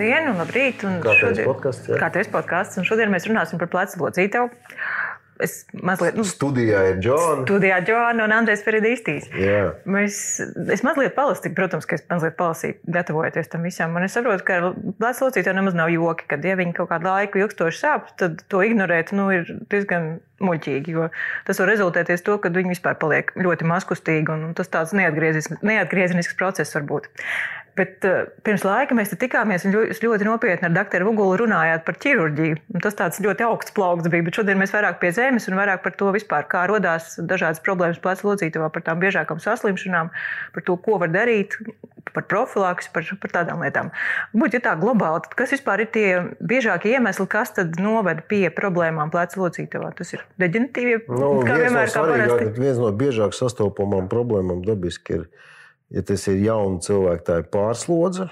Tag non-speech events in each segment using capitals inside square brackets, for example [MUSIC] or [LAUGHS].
Labdien, un labrīt! Un Kā tev podkāsts? Kā tev podkāsts? Un šodien mēs runāsim par plecu locītavu. Es mazliet. Nu, studijā ir Džona. Studijā Džona un Andrēs Feridīstīs. Jā. Mēs, es mazliet palasīju, protams, ka es mazliet palasīju, gatavojoties tam visam. Un es saprotu, ka plecu locītājiem nemaz nav joki, kad ja viņi kaut kādu laiku ilgstoši sāp, tad to ignorēt nu, ir diezgan muļķīgi. Jo tas var rezultēties to, ka viņi vispār paliek ļoti maskustīgi un tas tāds neatgriezenisks process var būt. Bet uh, pirms laika mēs tikāmies un jūs ļoti nopietni ar doktoru Vugulu runājāt par ķirurģiju. Tas tāds ļoti augsts plaukts bija, bet šodien mēs vairāk pie zemes un vairāk par to vispār, kā radās dažādas problēmas plecu locītavā, par tām biežākām saslimšanām, par to, ko var darīt, par profilaks, par, par tādām lietām. Būtu ja tā globāli, tad kas vispār ir tie biežākie iemesli, kas tad noved pie problēmām plecu locītavā? Tas ir deģeneratīvie, nu, kā vienmēr, kā parasti. Viens no biežāk sastopamām problēmām dabiski ir Ja tas ir jauni cilvēki, tā ir pārslodze.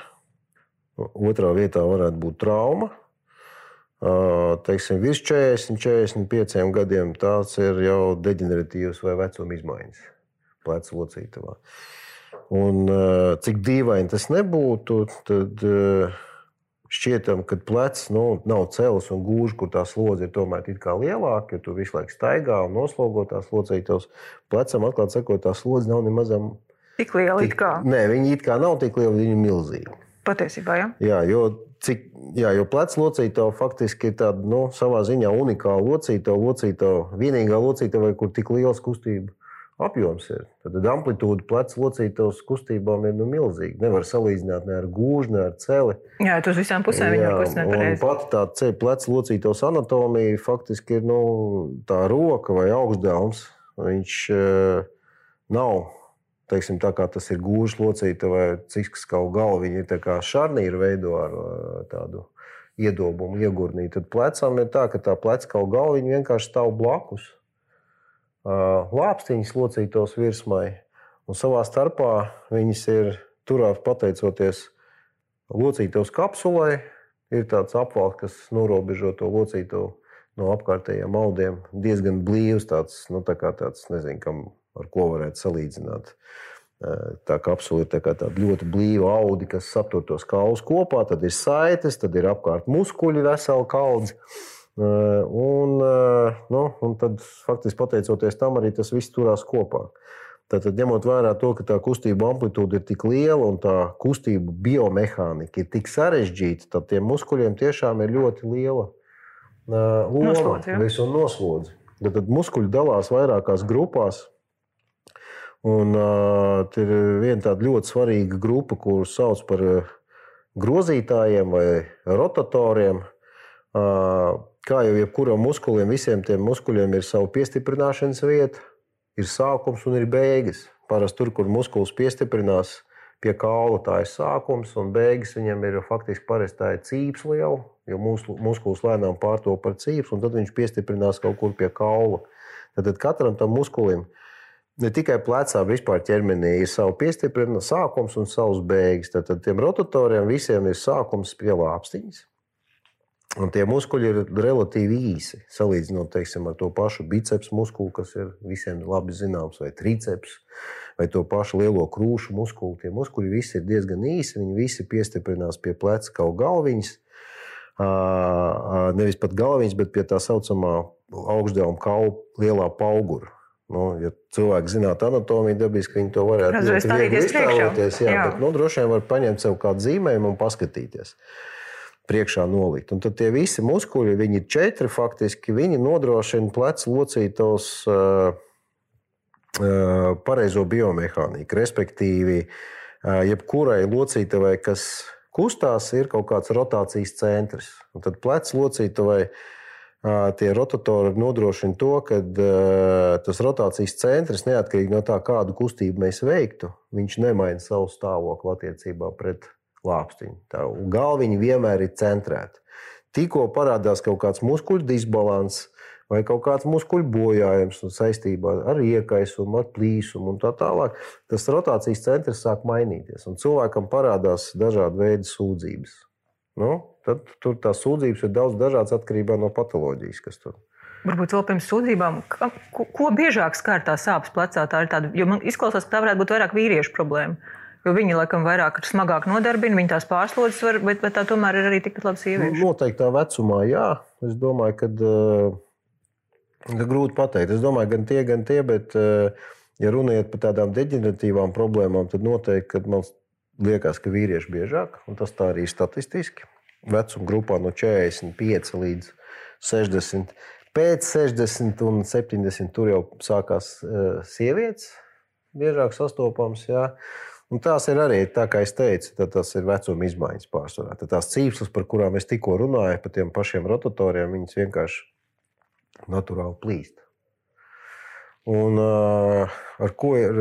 Otrā vietā varētu būt trauma. Teiksim, virs 40, 45 gadiem tās ir jau deģeneratīvas vai vecuma izmaiņas plecu locītavā. Un, cik dīvaini tas nebūtu, tad šķietam, ka plecs nu, nav cēlus un gūžs, kur tā slodze ir tomēr lielāka, jo tu visu laiku staigā un noslogo tās locītavas. Plecam, atklāti sakot, tā slodze nav nemaz Tik liela kā. Nē, viņi it kā nav tik liela, viņi ir milzīgi. Patiesībā, jā. Jā, jo, cik, jā, jo plecs locītava faktiski ir tāda nu, savā ziņā unikāla locītava, locītava, vienīgā locītava, kur tik liels kustība apjoms ir. Tad amplitūda plecu locītavas kustībām ir nu, milzīga. Nevar salīdzināt ne ar gūžu, ne ar celi. Jā, tas visām pusēm ir nepareizi. Pat tā ceļa plecu locītavas anatomija faktiski ir nu, tā roka vai augstdēls. Viņš uh, nav teiksim, tā kā tas ir gūžs locīta vai cisks kaut galva, viņi ir tā kā šarnīra veido ar tādu iedobumu, iegurnīju. Tad plecam ir tā, ka tā pleca kaut galva vienkārši stāv blakus. Lāpstiņas locītos virsmai, un savā starpā viņas ir turās pateicoties locītos kapsulai. Ir tāds apvalks, kas norobežo to locīto no apkārtējiem audiem. Diezgan blīvs, tāds, nu, tā kā tāds, nezinu, kam ar ko varētu salīdzināt. Tā kapsula ir tā tāda ļoti blīva audi, kas satur tos kaulus kopā. Tad ir saites, tad ir apkārt muskuļi, vesela kaudze. Un, nu, un tad, faktiski, pateicoties tam, arī tas viss turās kopā. Tātad, ņemot vērā to, ka tā kustība amplitūda ir tik liela un tā kustība biomehānika ir tik sarežģīta, tad tiem muskuļiem tiešām ir ļoti liela loma, visu noslodzi. Tad, tad muskuļi dalās vairākās grupās. Un uh, ir viena tāda ļoti svarīga grupa, kurus sauc par grozītājiem vai rotatoriem. Uh, kā jau jebkuram muskulim, visiem tiem muskuļiem ir sava piestiprināšanas vieta, ir sākums un ir beigas. Parasti tur, kur muskulis piestiprinās pie kaula, tā ir sākums, un beigas viņam ir faktiski parasti tā ir cīpsla jau, jo muskulis lēnām pārto par cīpslu, un tad viņš piestiprinās kaut kur pie kaula. Tad, tad katram tam muskulim ne tikai plecā, bet vispār ķermenī ir savs piestiprināts sākums un savs beigas. Tad, tad tiem rotatoriem visiem ir sākums pie lāpstiņas. Un tie muskuļi ir relatīvi īsi. Salīdzinot teiksim, ar to pašu biceps muskuli, kas ir visiem labi zināms, vai triceps, vai to pašu lielo krūšu muskuli. Tie muskuļi visi ir diezgan īsi. Viņi visi piestiprinās pie pleca kaut galviņas. Nevis pat galviņas, bet pie tā saucamā augšdevuma kaula lielā augura. Nu, ja cilvēki zinātu anatomiju, dabiski viņi to varētu iztēloties. Jā, jā. Bet, nu, droši vien var paņemt sev kādu zīmējumu un paskatīties. Priekšā nolikt. Un tad tie visi muskuļi, viņi ir četri faktiski, viņi nodrošina plecu locītos uh, uh, pareizo biomehāniku. Respektīvi, uh, jebkurai locītavai, kas kustās, ir kaut kāds rotācijas centrs. Un tad plecu locītavai tie rotatori nodrošina to, ka tas rotācijas centrs, neatkarīgi no tā, kādu kustību mēs veiktu, viņš nemaina savu stāvokli attiecībā pret lāpstiņu. Tā galviņa vienmēr ir centrēta. Tikko parādās kaut kāds muskuļu disbalans vai kaut kāds muskuļu bojājums saistībā ar iekaisumu, ar plīsumu un tā tālāk, tas rotācijas centrs sāk mainīties. Un cilvēkam parādās dažādi veidi sūdzības. Nu, tad tur tās sūdzības ir daudz dažādas atkarībā no patoloģijas, kas tur ir. Varbūt vēl pirms sūdzībām, ko, ko biežāk skār tā sāpes plecā? Tā ir tāda, jo man izklausās, ka tā varētu būt vairāk vīriešu problēma. Jo viņi laikam vairāk ir smagāk nodarbina, viņi tās pārslodzes var, bet, bet tā tomēr ir arī tikpat labi sieviešu. Noteiktā vecumā, jā. Es domāju, ka, ka grūti pateikt. Es domāju, gan tie, gan tie, bet, ja runājot par tādām deģeneratīvām problēmām, tad noteikti, man liekas, ka vīrieši biežāk, un tas tā arī statistiski, vecuma grupā no 45 līdz 60. Pēc 60 un 70 tur jau sākās uh, sievietes, biežāk sastopams. Jā. Un tās ir arī, tā kā es teicu, tas ir vecuma izmaiņas pārsvarā. Tad tās cīpslas, par kurām es tikko runāju, par tiem pašiem rotatoriem, viņas vienkārši naturāli plīst. Un, ar ko ir,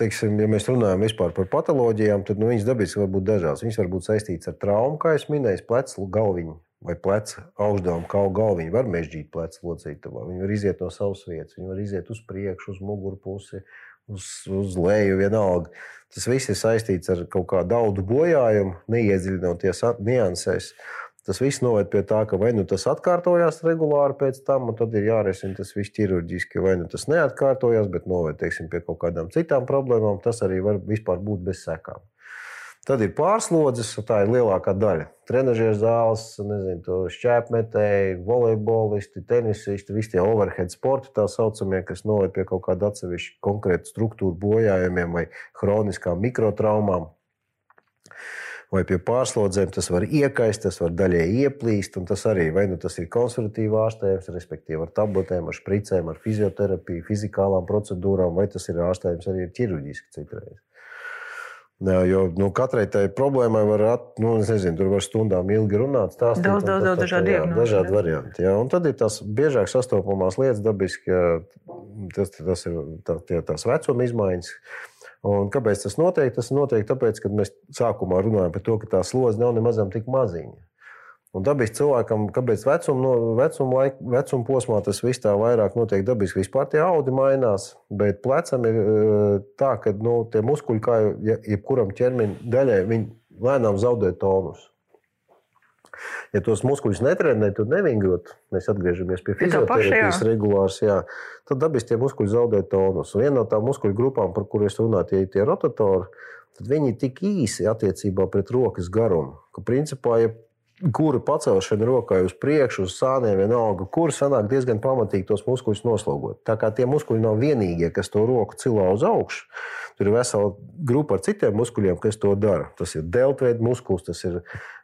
teiksim, ja mēs runājam par patoloģijām, tad nu, viņas dabiski var būt dažādas. Viņas var būt saistītas ar traumu, kā jau minēju, plecu galviņu vai pleca augšdaļu kaulu galviņu. Var mežģīt plecu locītavā. Viņi var iziet no savas vietas, viņi var iziet uz priekšu, uz mugurpusi, uz, uz leju, vienalga. Tas viss ir saistīts ar kaut kādu daudu bojājumu, neiedziļinoties niansēs. Tas viss noved pie tā, ka vai nu tas atkārtojās regulāri pēc tam, un tad ir jārisina tas viss ķirurģiski, vai nu tas neatkārtojās, bet noved teiksim, pie kaut kādām citām problēmām. Tas arī var būt bez sekām. Tad ir pārslodzes, tā ir lielākā daļa. Trenižera zāles, nezinu, šķēpmetēji, volejbolisti, tenisisti, visi tie overhead sporti, tā saucamie, kas noved pie kaut kāda atsevišķa konkrēta struktūra bojājumiem vai chroniskām mikrotraumām vai pie pārslodzēm, tas var iekaist, tas var daļēji ieplīst. Tas arī vai nu tas ir konservatīvi ārstējums, respektīvi ar tabletēm, ar spricēm, ar fizioterapiju, fizikālām procedūrām, vai tas ir ārstējums arī ķirurģiski citreiz. Jo nu, katrai tai problēmai var, at, nu, nezinu, tur var stundām ilgi runāt. Stāstīt, daudz, daudz, daudz dažādu diagnozu. Dažādi varianti. Jā. Un tad ir tās biežāk sastopamās lietas, dabiski, tas, tas ir tā, tie, tās vecuma izmaiņas Un kāpēc tas notiek? Tas notiek tāpēc, ka mēs sākumā runājam par to, ka tā slodze nav nemaz tik maziņa. Un dabiski cilvēkam, kāpēc vecuma, no, vecuma, laik, vecuma posmā tas viss tā vairāk notiek dabiski. Vispār tie audi mainās, bet plecam ir eh, tā, ka nu, tie muskuļi, kā jebkuram ķermeņa daļai, viņi lēnām zaudē tonus. Ja tos muskuļus netrenē, tad nevingrot, mēs atgriežamies pie fizioterapijas regulārs, jā, tad dabiski tie muskuļi zaudē tonus. Un viena no tām muskuļu grupām, par kurām es runāju, tie ir tie rotatori, tad viņi ir tik īsi attiecībā pret rokas garumu, ka principā, ja kura pacelšana rokai uz priekšu, uz sāniem, vienalga, kur sanāk diezgan pamatīgi tos muskuļus noslogot. Tā kā tie muskuļi nav vienīgie, kas to roku cilā uz augšu, tur ir vesela grupa ar citiem muskuļiem, kas to dara. Tas ir deltveida muskulis, tas ir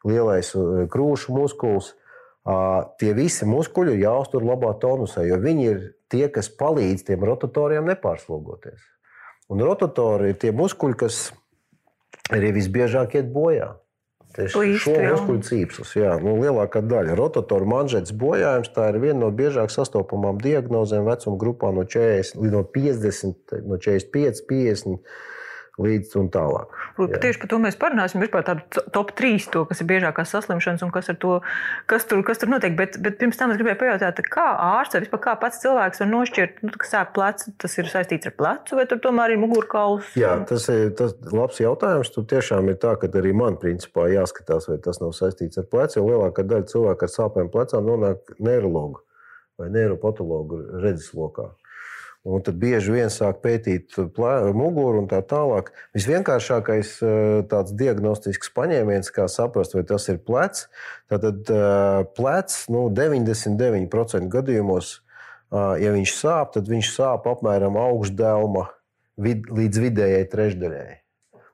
lielais uh, krūšu muskulis. Tie visi muskuļi ir jāuztur labā tonusā, jo viņi ir tie, kas palīdz tiem rotatoriem nepārslogoties. Un rotatori ir tie muskuļi, kas arī visbiežāk iet bojā. Tieši šo muskuļu cīpslis. Jā, nu, lielākā daļa. Rotatoru manžetes bojājums tā ir viena no biežāk sastopamām diagnozēm vecuma grupā no 40 līdz no 50, no 45, 50 līdz un tālāk. Jā. Tieši par to mēs parunāsim. Vispār tādu top 3, to, kas ir biežākās saslimšanas un kas, to, kas, tur, kas tur notiek. Bet, bet pirms tam es gribēju pajautāt, kā ārsts vai vispār kā pats cilvēks var nošķirt, nu, ka sāk plecu, tas ir saistīts ar plecu vai tur tomēr ir mugurkauls? Jā, tas ir tas labs jautājums. Tur tiešām ir tā, ka arī man principā jāskatās, vai tas nav saistīts ar plecu, jo lielākā daļa cilvēku ar sāpēm plecā nonāk neiroloģu vai neiropatologu redzeslokā. Un tad bieži vien sāk pētīt muguru un tā tālāk. Visvienkāršākais eh, tāds diagnostisks paņēmiens, kā saprast, vai tas ir plecs. Tad eh, plecs nu, 99% gadījumos, ja viņš sāp, tad viņš sāp apmēram augšdelma vid, līdz vidējai trešdaļai.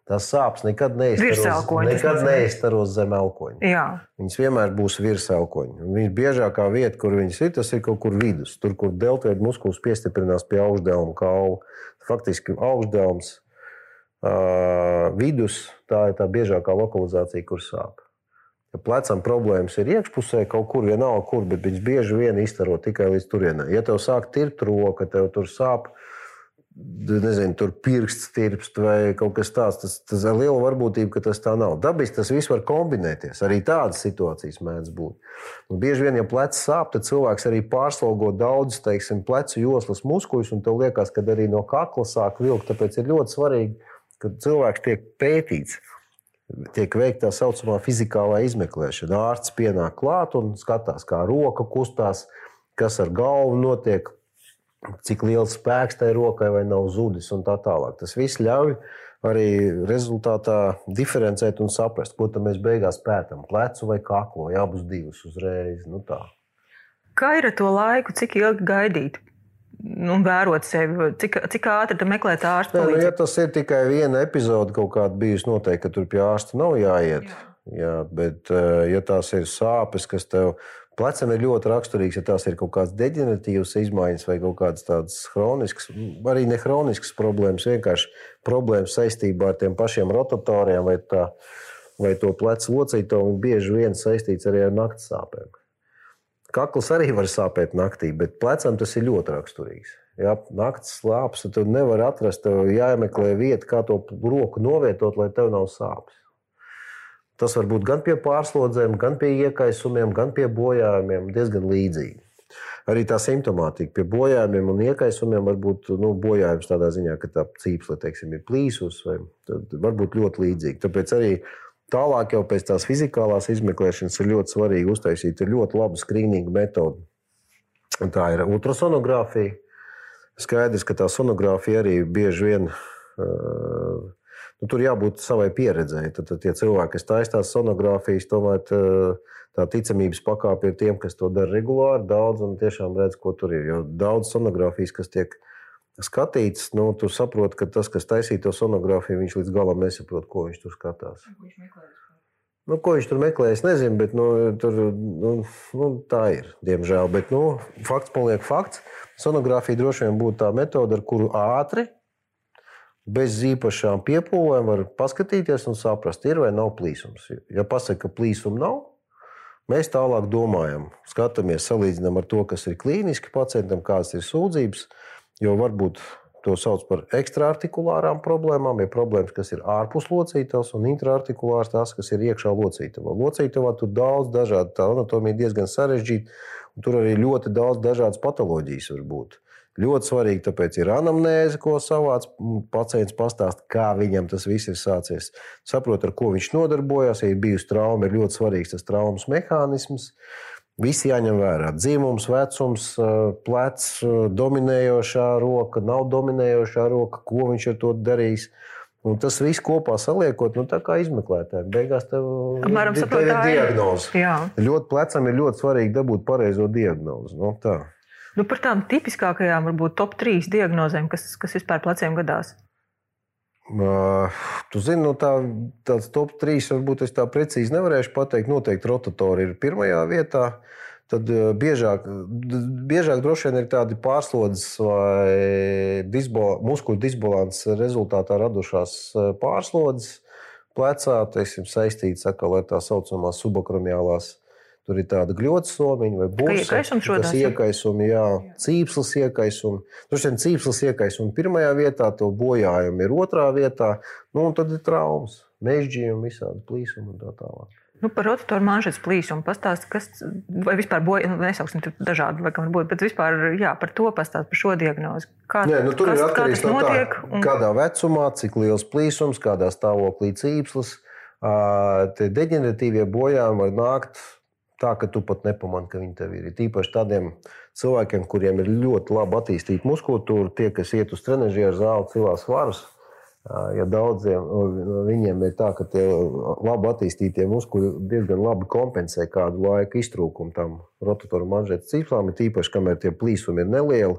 Tās sāpes nekad neizstaros, nekad neizstaros zem elkoņa. Jā. Viņas vienmēr būs virs elkoņa. Viņas biežākā vieta, kur viņas ir, tas ir kaut kur vidus. Tur, kur deltoīda muskulis piestiprinās pie augšdelma kaula. Faktiski augšdelms uh, vidus tā ir tā biežākā lokalizācija, kur sāp. Ja plecam problēmas ir iekšpusē, kaut kur vienalga, kur, bet viņas bieži vien izstaro tikai līdz turienei. Ja tev sāk tirpt roka, tev tur sāp, nezinu, tur pirksts tirpst vai kaut kas tāds. Tas, tas ir liela varbūtība, ka tas tā nav. Dabiski tas viss var kombinēties. Arī tādas situācijas mēdz būt. Un bieži vien, ja plecs sāp, tad cilvēks arī pārslogo daudzas, teiksim, plecu joslas muskuļus, un tev liekas, ka arī no kakla sāk vilkt. Tāpēc ir ļoti svarīgi, ka cilvēks tiek pētīts. Tiek veikta tā saucamā fizikālā izmeklēšana. Ārsts pienāk klāt un skatās, kā roka kustās, kas ar galvu notiek, cik liels spēks tai rokai vai nav zudis un tā tālāk. Tas viss ļauj arī rezultātā diferencēt un saprast, ko mēs beigās pētām. Plecu vai kaklo, abus divus uzreiz. Nu tā. Kā ir ar to laiku, cik ilgi gaidīt? Nu, vērot sevi, cik, cik ātri tam meklēt ārstu. Nē, nu, ja tas ir tikai viena epizode, kaut kāda bijusi, noteikti, ka tur pie ārsta nav jāiet. Jā. Jā, bet, eh, ja tās ir sāpes, kas tev plecam ir ļoti raksturīgs, ja tās ir kaut kādas deģeneratīvas izmaiņas vai kaut kādas tādas chroniskas, arī ne chroniskas problēmas, vienkārši problēmas saistībā ar tiem pašiem rotatoriem vai, tā, vai to plecu locīto, un bieži vien saistīts arī ar naktas sāpēm. Kakls arī var sāpēt naktī, bet plecam tas ir ļoti raksturīgs. Ja naktas slāpes, tad nevar atrast, tev jāmeklē vieta, kā to roku novietot, lai tev nav sāpes. Tas var būt gan pie pārslodzēm, gan pie iekaisumiem, gan pie bojājumiem, diezgan līdzīgi. Arī tā simptomātika pie bojājumiem un iekaisumiem var būt nu, bojājums tādā ziņā, ka tā cīpsle teiksim, ir plīsus, vai var būt ļoti līdzīga. Tāpēc arī tālāk jau pēc tās fizikālās izmeklēšanas ir ļoti svarīgi uztaisīt ļoti labu skrīningu metodi. Un tā ir ultrasonogrāfija. Skaidrs, ka tā sonogrāfija arī bieži vien uh, nu, tur jābūt savai pieredzēji. Tad, tad tie cilvēki, kas taisās sonogrāfijas, tomēr tā, tā ticamības pakāpe ir tiem, kas to dara regulāri, daudz un tiešām redz, ko tur ir. Jo daudz sonogrāfijas, kas tiek skatīts, nu, tu saproti, ka tas, kas taisīja to sonogrāfiju, viņš līdz galam nesaprot, ko viņš tur skatās. Nu, ko viņš tur meklē, es nezinu, bet nu, tur, nu, nu, tā ir. Diemžēl. Bet nu, fakts paliek fakts. Sonogrāfija droši vien būtu tā metode, ar kuru ātri bez īpašām piepūlēm var paskatīties un saprast, ir vai nav plīsums. Ja pasaka, ka plīsuma nav, mēs tālāk domājam, skatāmies, salīdzinām ar to, kas ir klīniski pacientam, kādas ir sūdzības. Jo varbūt to sauc par ekstraartikulārām problēmām, ir problēmas, kas ir ārpus locītavas, un intraartikulārs tas, kas ir iekšā locītavā. Locītavā tur daudz dažādu, tā anatomija diezgan sarežģīta, un tur arī ļoti daudz dažādas patoloģijas var būt. Ļoti svarīgi, tāpēc ir anamnēze, ko savāc pacients pastāst, kā viņam tas viss ir sācies. Saprot, ar ko viņš nodarbojās, ja ir bijusi trauma, ir ļoti svarīgs tas traumas mehānisms. Visi jāņem vērā. Dzīvums, vecums, plecs, dominējošā roka, nav dominējošā roka, ko viņš ar to darīs. Un tas viss kopā saliekot, nu, tā kā izmeklētāji. Beigās tev, Apmēram, tev ir diagnoze. Ļoti plecam ir ļoti svarīgi dabūt pareizo diagnozi. Nu, tā. Nu, par tām tipiskākajām, varbūt top 3 diagnozēm, kas, kas vispār pleciem gadās. Uh, tu zini, no tā, tāds top 3 varbūt es tā precīzi nevarēšu pateikt. Noteikti rotatori ir pirmajā vietā. Tad uh, biežāk, biežāk droši vien ir tādi pārslodzes vai disbo, muskuļu disbalans rezultātā radušās pārslodzes plecā, teiksim, saistītas atkal ar tā saucamās subakramiālās Tur ir tāda gļotas somiņa vai būsa. Tas iekaisumi, jā, cīpslas iekaisumi. Tur šiem cīpslas iekaisumi pirmajā vietā, to bojājumi ir otrā vietā, nu, un tad ir traumas, mežģījumi, visādi plīsumi un tā tālāk. Nu, par rotatoru manžetes plīsumu pastāst, kas, vai vispār boja, nu, nesauksim tur dažādi, laikam, būt, bet vispār, jā, par to pastāst, par šo diagnozi. Kā, Nē, nu, tur kas, ir atkarīgs no tā, un... kādā vecumā, cik liels plīsums, kādā stāvoklī cīpslas. Tie deģeneratīvie bojājumi var nākt tā, ka tu pat nepamani, ka viņi tev ir. Tīpaši tādiem cilvēkiem, kuriem ir ļoti labi attīstīta muskulatūra, tie, kas iet uz trenižera zāli, cilās svarus. Ja daudziem no viņiem ir tā, ka tie labi attīstītie muskuļi diezgan labi kompensē kādu laiku iztrūkumu tam rotatoru manžetes cīplām, ir tīpaši, kamēr tie plīsumi ir nelieli.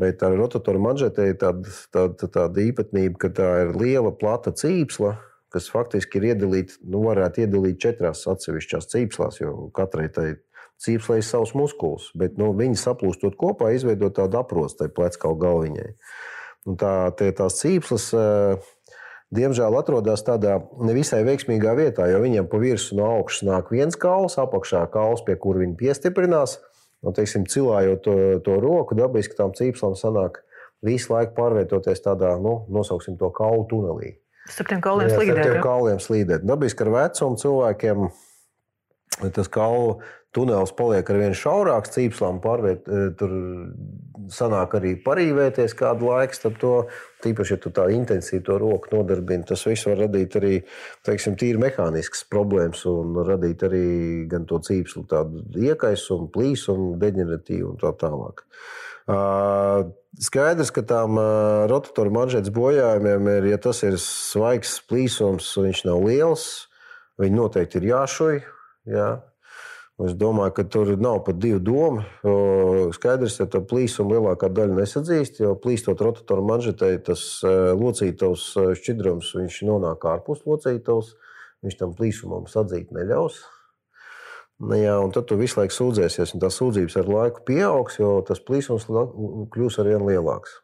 Bet ar rotatoru manžetē ir tāda, tāda, tāda īpatnība, ka tā ir liela, plata cīpsla, kas faktiski ir iedalīti, nu, varētu iedalīt četrās atsevišķās cīpslās, jo katrai tai cīpslai ir savs muskulis. Bet nu, viņi saplūstot kopā, izveidot tādu aprostu tai pleckalu galviņai. Un tā, tie, tās cīpslas, diemžēl, atrodas tādā nevisai veiksmīgā vietā, jo viņiem pa virsmu no augšas nāk viens kauls, apakšā kauls, pie kur viņi piestiprinās. Un, teiksim, cilājot to, to roku, dabiski tam cīpslam sanāk visu laiku pārvietoties tādā, nu, nosauksim to kaulu tunelī. Starp tiem kauliem slīdēt. Starp tiem kauliem slīdēt. Dabiski ar vecumu cilvēkiem tas kaulu tunelis paliek ar vien šaurāks, cīpslām pārviet, e, tur sanāk arī parīvēties kādu laiku starp to. Tīpaši, ja tu tā intensīvi to roku nodarbini, tas viss var radīt arī, teiksim, tīri mehāniskas problēmas un radīt arī gan to cīpslu tādu iekaisumu, plīsumu, deģeneratīvu un tā tālāk. Skaidrs, ka tām rotatoru manžetes bojājumiem ir, ja tas ir svaigs plīsums, viņš nav liels, viņi noteikti ir jāšuj. Jā. Es domāju, ka tur nav pat divu domu. Skaidrs, ka tā plīsuma lielākā daļa nesadzīst, jo plīstot rotatoru manžetē, tas locītavs šķidrums nonāk ārpus locītavs. Viņš tam plīsumam sadzīt neļaus. Nu, jā, un tad tu visu laiku sūdzēsies, un tās sūdzības ar laiku pieaugs, jo tas plīsums kļūs ar vien lielāks.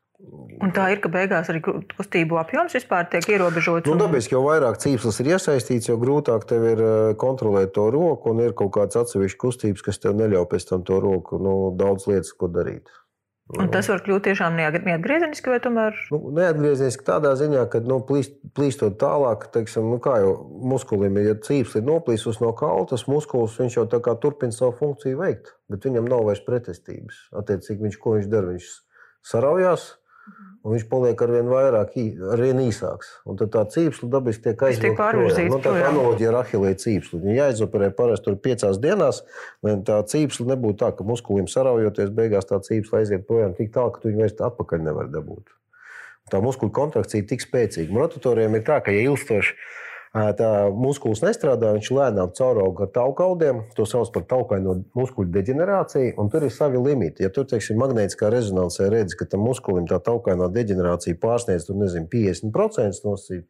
Un tā ir, ka beigās arī kustību apjoms vispār tiek ierobežots. Nu, un... Nu, tāpēc, jo vairāk cīpslis ir iesaistīts, jo grūtāk tev ir eh, kontrolēt to roku, un ir kaut kāds atsevišķs kustības, kas tev neļauj pēc tam to roku nu, daudz lietas, ko darīt. Un tas var kļūt tiešām neatgriezeniski, vai tomēr? Nu, neatgriezeniski tādā ziņā, ka nu, plīst, plīstot tālāk, teiksim, nu, kā jau muskulim, ja cīps ir noplīsus no kaula, tas muskulis jau tā kā turpina savu funkciju veikt, bet viņam nav vairs pretestības. Attiecīgi, viņš, ko viņš dara? Viņš saraujās, un viņš paliek ar vien vairāk, ar vien īsāks. Un tad tā cīpsla dabiski tiek projām. Nu, tā kā analoģija ar ahilēju cīpslu. Viņa jāizoperē parasti tur piecās dienās, lai tā cīpsla nebūtu tā, ka muskulim saraujoties, beigās tā cīpsla aiziet projām tik tālu, ka tu viņu vairs atpakaļ nevar dabūt. Tā muskuļu kontrakcija ir tik spēcīga. Rotatoriem ir tā, ka, ja ilgstoši tā muskulis nestrādā, viņš lēnām caurauga ar taukaudiem. To sauc par taukaino muskuļu deģenerāciju, un tur ir savi limiti. Ja tur, teiksim, magnētiskā rezonansē redz, ka tam muskulim tā taukaino deģenerācija pārsniedz, tur nezinu, 50% nosīt,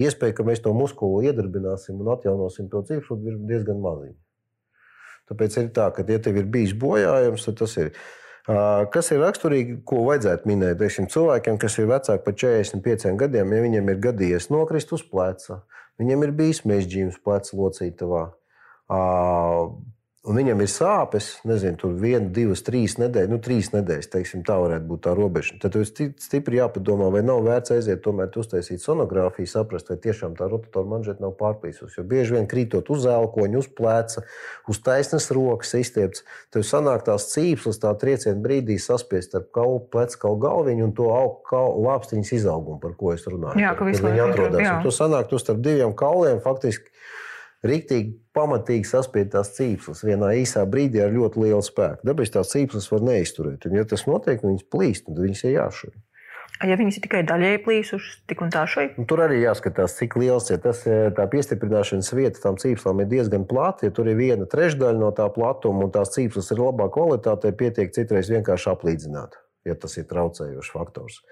iespēja, ka mēs to muskuli iedarbināsim un atjaunosim to cipru, ir diezgan maziņa. Tāpēc ir tā, ka, ja tev ir bijis bojājums, tad tas ir. Kas ir raksturīgi, ko vajadzētu minēt? Teiksim, cilvēkiem, kas ir vecāki par 45 gadiem, ja viņiem ir gadījies nokrist uz pleca, Viņam ir bijis mežģījums pleca locītavā. Un viņam ir sāpes, nezinu, tur viena, divas, trīs nedēļas, nu, trīs nedēļas, teiksim, tā varētu būt tā robeža. Tad tev stipri jāpadomā, vai nav vērts aiziet, tomēr uztaisīt sonogrāfiju, saprast, vai tiešām tā rotatora manžeta nav pārplīsusi. Jo bieži vien krītot uz elkoņa, uz pleca, uz taisnas rokas izstiepts, tev sanāk tās cīpslas, tā trieciena brīdī saspiest ar kaulu, pleca kaulu galviņu un to lāpstiņas izaugumu, par ko es runāju. Jā, ka visu laiku atrodas. Tu sanāk, tu starp diviem kauliem faktiski Rīktīgi pamatīgi saspiedtās cīpslas vienā īsā brīdī ar ļoti lielu spēku. Dabīs tās cīpslas var neizturēt. Un, ja tas notiek, viņas plīst, tad viņas ir jāšuj. Ja viņas ir tikai daļēji plīsušas, tik un tā? Un tur arī jāskatās, cik liels ir tas. Tā piestiprināšanas vieta tam cīpslām ir diezgan plata. Ja tur ir viena trešdaļa no tā platuma, un tās cīpslas ir labā kvalitātē, pietiek citreiz vienkārši aplīdzināt, ja tas ir traucējošs faktors.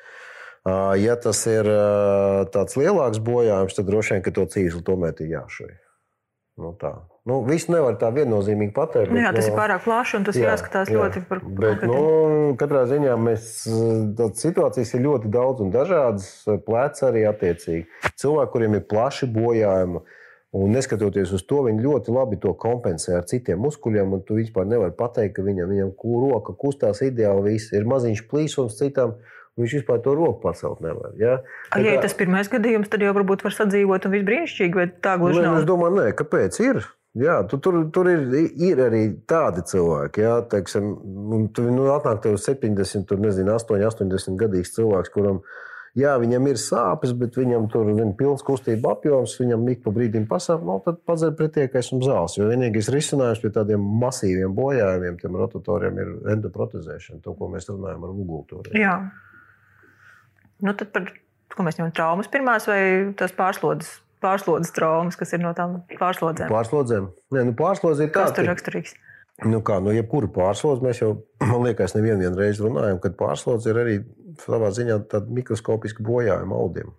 Ja tas ir tāds lielāks bojājums, tad droši vien to cīpslu tomēr ir jāšuj. Nu, tā. Nu, visu nevar tā viennozīmīgi pateikt. Nu, jā, tas no, ir pārāk plaši un tas jā, jāskatās jā, ļoti par bet, nu, katrā ziņā mēs, situācijas ir ļoti daudz un dažādas. Pleci arī attiecīgi. Cilvēki, kuriem ir plaši bojājumi, un neskatoties uz to, viņi ļoti labi to kompensē ar citiem muskuļiem. Tu vispār nevari pateikt, ka viņam, viņam roka kustās ideāli, viss ir maziņš plīsums citam. Viņš vispār to roku pacelt nevar. Ja, A, ja kā... tas pirmais gadījums, tad jau varbūt var sadzīvot un viss brīnišķīgi, vai tā gluži nav? Es domāju, nē, kāpēc ir? Jā, tu, tur, tur ir, ir arī tādi cilvēki, jā, teiksim, tu, nu, atnāk tev 70, tur, nezinu, 8, 80 gadīgs cilvēks, kuram jā, viņam ir sāpes, bet viņam tur ir pilns kustība apjoms, viņam ik pa brīdim pasāp, no, nu, tad padzer pretiekais un zāles. Jo vienīgais risinājums pie tādiem masīviem bojājumiem, tiem rotatoriem, ir endoprotezēšana, to, ko mēs runājam ar ugultūriem. Nu, tad par ko mēs ņemam traumas pirmās vai tas pārslodzes? Pārslodzes traumas, kas ir no tām pārslodzēm. Pārslodzēm. Nē, nu pārslodze ir tā. Kas tur raksturīgs? Nu kā, nu, jebkura pārslodze, mēs jau, [CLEARS THROAT] man liekas, nevienu reizi runājam, ka pārslodze ir arī savā ziņā tāda mikroskopiska bojājuma audiem.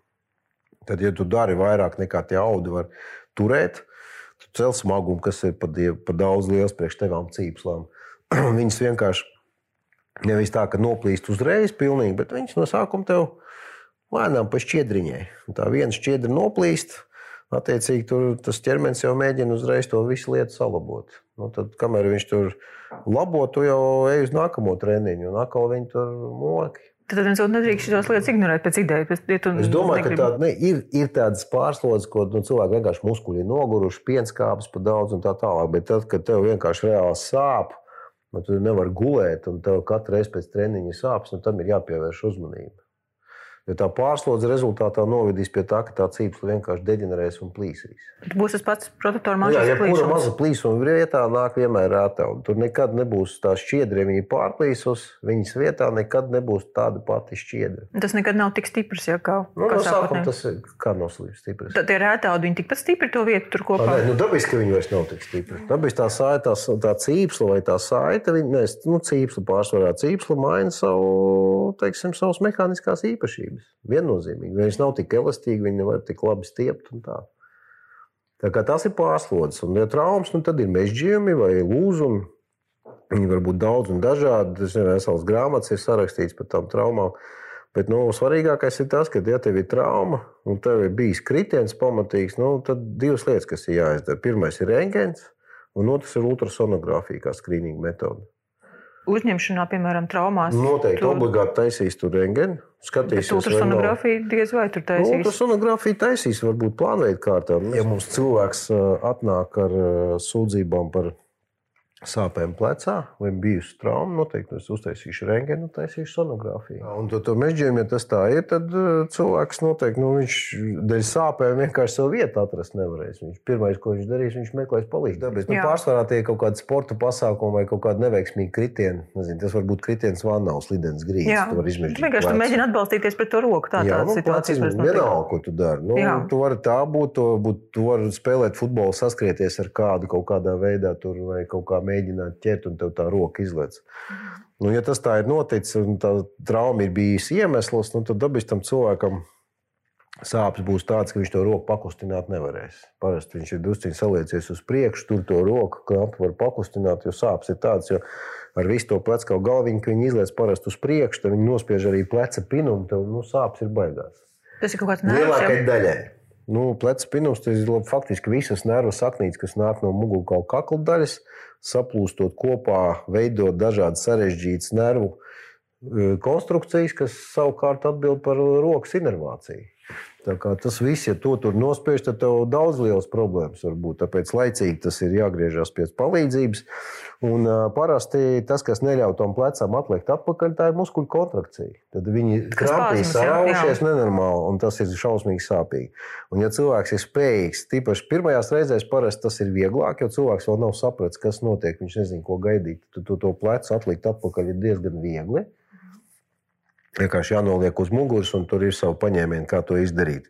Tad, ja tu dari vairāk nekā tie audi var turēt, tu cel smagumu, kas ir pat, pat daudz liels priekš tevām cīpslām. [CLEARS THROAT] Viņas vienkārši nevis tā, ka noplīst uzreiz pilnīgi, bet viņas no sākuma tev lēnām pa šķiedriņai. Un tā viena šķiedra noplīst. Attiecīgi, tur tas ķermenis jau mēģina uzreiz to visu lietu salabot. Nu, tad, kamēr viņš tur labo, tu jau ej uz nākamo treniņu, un atkal viņi tur moki. Tad viens otru nedrīkst šīs lietas ignorēt pēc idejas. Ja es domāju, negribu. ka tāda, ne, ir, ir tādas pārslodzes, ko nu, cilvēki vienkārši muskuļi noguruši, pienskāpes pa daudz un tā tālāk. Bet tad, kad tev vienkārši reāli sāp, nu, tu nevari gulēt, un tev katru reizi pēc treniņa sāpes, nu, tam ir jāpievērš uzmanība. Jo tā pārslodze rezultātā novedīs pie tā, ka tā cīpsla vienkārši deģenerēs un plīsīs. Būs tas pats mašas Jā, ja kura plīsums. maza plīsuma vietā nāk vienmēr rētā. Tur nekad nebūs tā šķiedra, ja viņa pārplīsus. Viņas vietā nekad nebūs tāda pati šķiedra. Tas nekad nav tik stiprs, ja kā, Nu, no sākuma tas ir kā noslīps stiprs. Tad tie rētādi, viņi tikpat stipri to vietu tur kopā. Nē, nu, dabiski ka viņi vairs nav tik stipri. Dabiski tā saita, tā, tā cīpsla vai tā saita, viņa, ne, nu, cīpsla pārsvarā cīpsla maina savu, teiksim, savas mehāniskās īpašības. Viennozīmīgi. Viņas nav tik elastīgi, viņi nevar tik labi stiept tā. Tā kā tas ir pārslodzes, un ja traumas, nu, tad ir mežģījumi vai lūzumi. Viņi var būt daudz un dažādi. Tas ir vesels grāmatas, ir sarakstīts par tām traumām. Bet nu, svarīgākais ir tas, ka, ja tev ir trauma un tev ir bijis kritiens pamatīgs, nu, tad divas lietas, kas ir jāizdara. Pirmais ir rentgens, un otrs ir ultrasonogrāfija, kā skrīninga metode. Uzņemšanā, piemēram, traumās. Noteikti tur- obligāti taisīs tur rentgenu. Bet Skatīsies, vai nav- ultrasonogrāfija diez vai tur Nu, taisīs. Ultrasonogrāfija taisīs, varbūt plānveida kārtā. Ja mums cilvēks ā, atnāk ar ā, sūdzībām par sāpēm plecā vai bijusi trauma, noteikti es uztaisīšu rentgenu, taisīšu sonogrāfiju. Un to, to mežģījumu, ja tas tā ir, tad ā, cilvēks noteikti nu, viņš dēļ sāpēm vienkārši savu vietu atrast nevarēs. Viņš pirmais, ko viņš darīs, viņš meklēs palīdzību. Tāpēc nu, pārsvarā tie ir kaut kādi sporta pasākumi vai kaut kādi neveiksmīgi kritieni. Nezinu, tas var būt kritiens uz lidens grīdas. Jā, tu vari Tu izmežģīt vienkārši tu mēģini atbalstīties pret to roku. Tā Jā, nu, situācija. notiek. vienalga, ko tu dari. Nu, Jā. tu vari tā būt, tu, būt, tu vari spēlēt futbolu, saskrieties ar kādu kaut kādā veidā, tur, vai kaut kā mēģināt ķert, un tev tā roka izlaiž. Nu, ja tas tā ir noticis, un tā trauma ir bijis iemesls, nu, tad dabiski tam cilvēkam sāpes būs tādas, ka viņš to roku pakustināt nevarēs. Parasti viņš ir druskuļi saliecies uz priekšu, tur to roku knapi var pakustināt, jo sāpes ir tādas. Jo ar visu to plecu kā galviņu, ka viņi izlaiž parasti uz priekšu, tad viņi nospiež arī pleca pinumu, tad nu, sāpes ir baigās. Tas ir kaut kāds nervs. Lielākajai jā. daļai. Nu, pleca pinums tas ir faktiski visas nervu saknītes, kas nāk no mugurkaula kakla daļas, saplūstot kopā, veidot dažādas sarežģītas nervu e, konstrukcijas, kas savukārt atbild par rokas inervāciju. Tas viss, ja to tur nospiež, tad tev daudz lielas problēmas var būt. Tāpēc laicīgi tas ir jāgriežas pēc palīdzības. Un parasti tas, kas neļauj tam plecam atliekt atpakaļ, tā ir muskuļu kontrakcija. Tad viņi krampīs, saraušies nenormāli, un tas ir šausmīgi sāpīgi. Un, ja cilvēks ir spējīgs, tīpaši pirmajās reizēs, parasti tas ir vieglāk, jo cilvēks vēl nav sapratis, kas notiek. Viņš nezina, ko gaidīt. Tad to, to plecu atlikt atpakaļ ir diezgan viegli. Vienkārši jānoliek uz muguras, un tur ir savi paņēmieni, kā to izdarīt.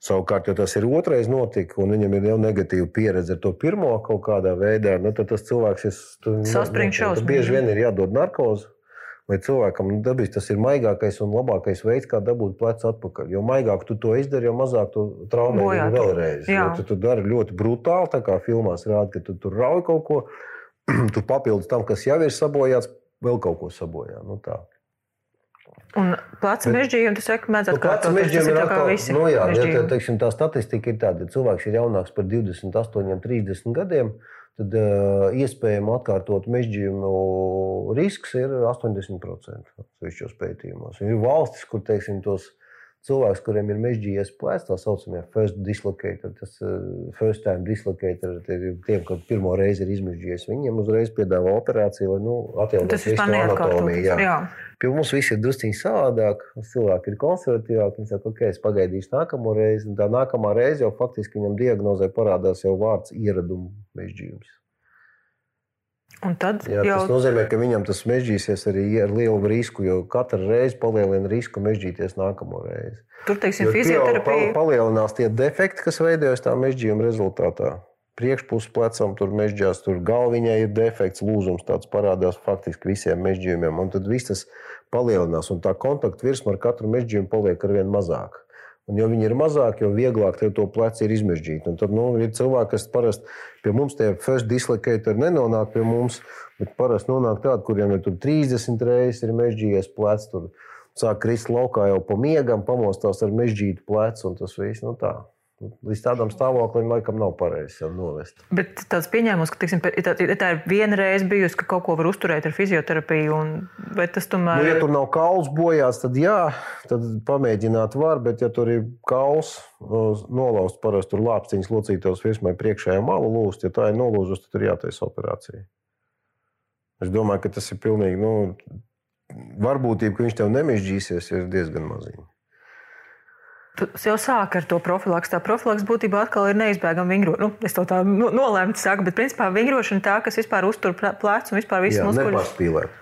Savukārt, ja tas ir otrais notika, un viņam ir jau negatīva pieredze ar to pirmo kaut kādā veidā, nu, tad tas cilvēks tad šausmīgi. Bieži vien ir jādod narkoze. Lai cilvēkam nu, dabiski tas ir maigākais un labākais veids, kā dabūt plecu atpakaļ. Jo maigāk tu to izdari, jo mazāk tu traumē viņu vēlreiz. Tu, tu dari ļoti brutāli, tā kā filmās rāda, ka tu tur rauj kaut ko, [CLEARS THROAT] tu papildus tam, kas jau ir sabojāts, vēl kaut ko sabojā. Nu, tā. Un pleca mežģījumi, tas saka, mēdz Nu, pleca atkārtoties. Tas mežģījumi ir atkal- visi nu, jā, ja, mežģījumi. tā, teiksim, tā statistika ir tāda, ja cilvēks ir jaunāks par 28, 30 gadiem, tad uh, iespējams atkārtot mežģījumu risks ir 80% atsevišķos pētījumos. Ir valstis, kur teiksim, tos cilvēks, kuriem ir mežģījies plēsts, tā saucamie first dislocator, tas uh, first time dislocator, tiem, kad pirmo reizi ir izmežģījies, viņiem uzreiz piedāvā operāciju, lai nu, atjaunotu visu anatomiju. jā. Jā. Pie mums viss ir druskuļi savādāk. Cilvēki ir konservatīvāki. Viņi saka, ok, es pagaidīšu nākamo reizi. Un tā nākamā reize jau faktiski viņam diagnozē parādās jau vārds ieradumu mežģījums. Jā, jau tas nozīmē, ka viņam tas mežģīsies arī ar lielu risku, jo katra reize palielina risku mežģīties nākamo reizi. tur, teiksim, fizioterapija. pa- Palielinās tie defekti, kas veidojas tā mežģījuma rezultātā. Priekšpusē plecam tur mežģījās, tur galviņā ir defekts, lūzums tāds parādās faktiski visiem mežģījumiem. Un tad viss tas palielinās, un tā kontakta virsma ar katru mežģījumu paliek ar vien mazāk. Un, jo viņi ir mazāki, jo vieglāk tev to pleci ir izmežģīt. Un tad nu, ir cilvēki, kas parasti pie mums tie first dislocatori nenonāk pie mums, bet parasti nonāk tādi, kuriem ir tur 30 reizes ir mežģījies plecs. Tur sāk krist laukā jau pa miegam, pamostās ar mežģītu plecu, un tas viss nu, tā. Līdz tādam stāvoklim laikam nav pareizi sev novest. Bet tāds pieņēmums, ka teiksim, ja tā, tā ir viena reize bijusi, ka kaut ko var uzturēt ar fizioterapiju, un, vai tas tomēr Nu, ja tur nav kauls bojāts, tad jā, tad pamēģināt var, bet ja tur ir kauls nolauzts, parasti tur lāpstiņas locītos virsmai priekšējā malu lūst, ja tā ir nolūzusi, tad tur jātaisa operācija. Es domāju, ka tas ir pilnīgi, nu, varbūtība, ka viņš tev nemežģīsies, ir diezgan maziņa. Tu jau sāki ar to profilaksu. Tā profilaks būtībā atkal ir neizbēgama vingrošana. Nu, es to tā nolēmu, saku, bet principā vingrošana tā, kas vispār uztur plecu un vispār visu muskuļus. Nepārspīlēt.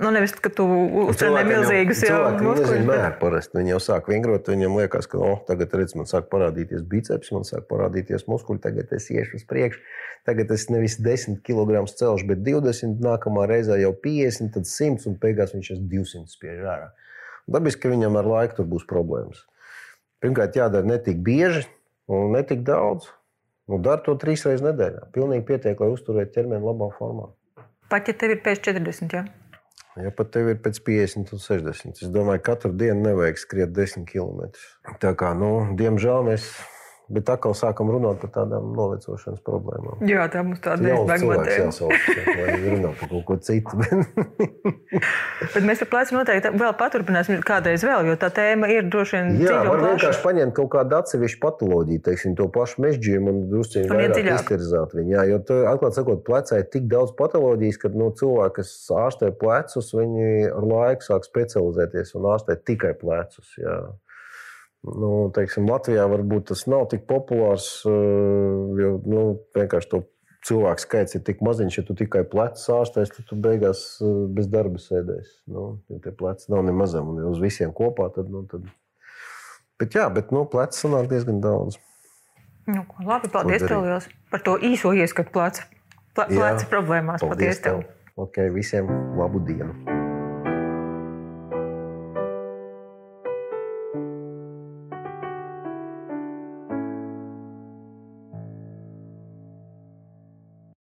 Nu, nevis, ka tu uztrenē milzīgus jau muskuļus. Bet... Parasti viņi jau sāk vingrot, viņiem liekas, ka oh, tagad redz, man sāk parādīties biceps, man sāk parādīties muskuļi, tagad es iešu uz priekšu. Tagad es nevis 10 kg celšu, bet 20, nākamā reizē jau 50, tad 100 un beigās viņš ir 200 spiež ārā. Dabiski, ka viņam ar laiku tur būs problēmas. Pirmkārt, jādara ne tik bieži un ne tik daudz. Nu, Dari to trīs reizes nedēļā. Pilnīgi pietiek, lai uzturētu ķermeni labā formā. Pat ja tev ir pēc 40, jā? Ja pat tev ir pēc 50 un 60. Es domāju, ka katru dienu nevajag skriet 10 km. Tā kā, nu, diemžēl mēs Bet atkal sākam runāt par tādām novecošanas problēmām. Jā, tā mums tāda neizbēgama tēma. Vai runā par kaut ko citu. bet [LAUGHS] mēs par plecu noteikti vēl paturpināsim kādreiz vēl, jo tā tēma ir droši vien Jā, var vienkārši paņemt kaut kādu atsevišķu patoloģiju, teiksim, to pašu mežģījumu un drusciņu vairāk izterizēt viņu. Jā, jo, atklāt sakot, plecā ir tik daudz patoloģijas, ka nu, cilvēki, kas ārstē plecus, viņi ar laiku sāk specializēties un ārstēt tikai plecus. Jā. Nu, teiksim, Latvijā varbūt tas nav tik populārs, eh, jo nu, vienkārši to cilvēku skaits ir tik maziņš, ja tu tikai plecus ārstēsi, tad tu beigās eh, bez darba sēdēsi. Nu, ja tie pleci nav ne mazam, un ja uz visiem kopā, tad. Nu, tad... Bet jā, bet nu, plecu sanāk diezgan daudz. Nu, ko, labi, paldies tev par to īso ieskatu pleca, pleca problēmās. Paldies, paldies tev. tev. Ok, visiem labu dienu!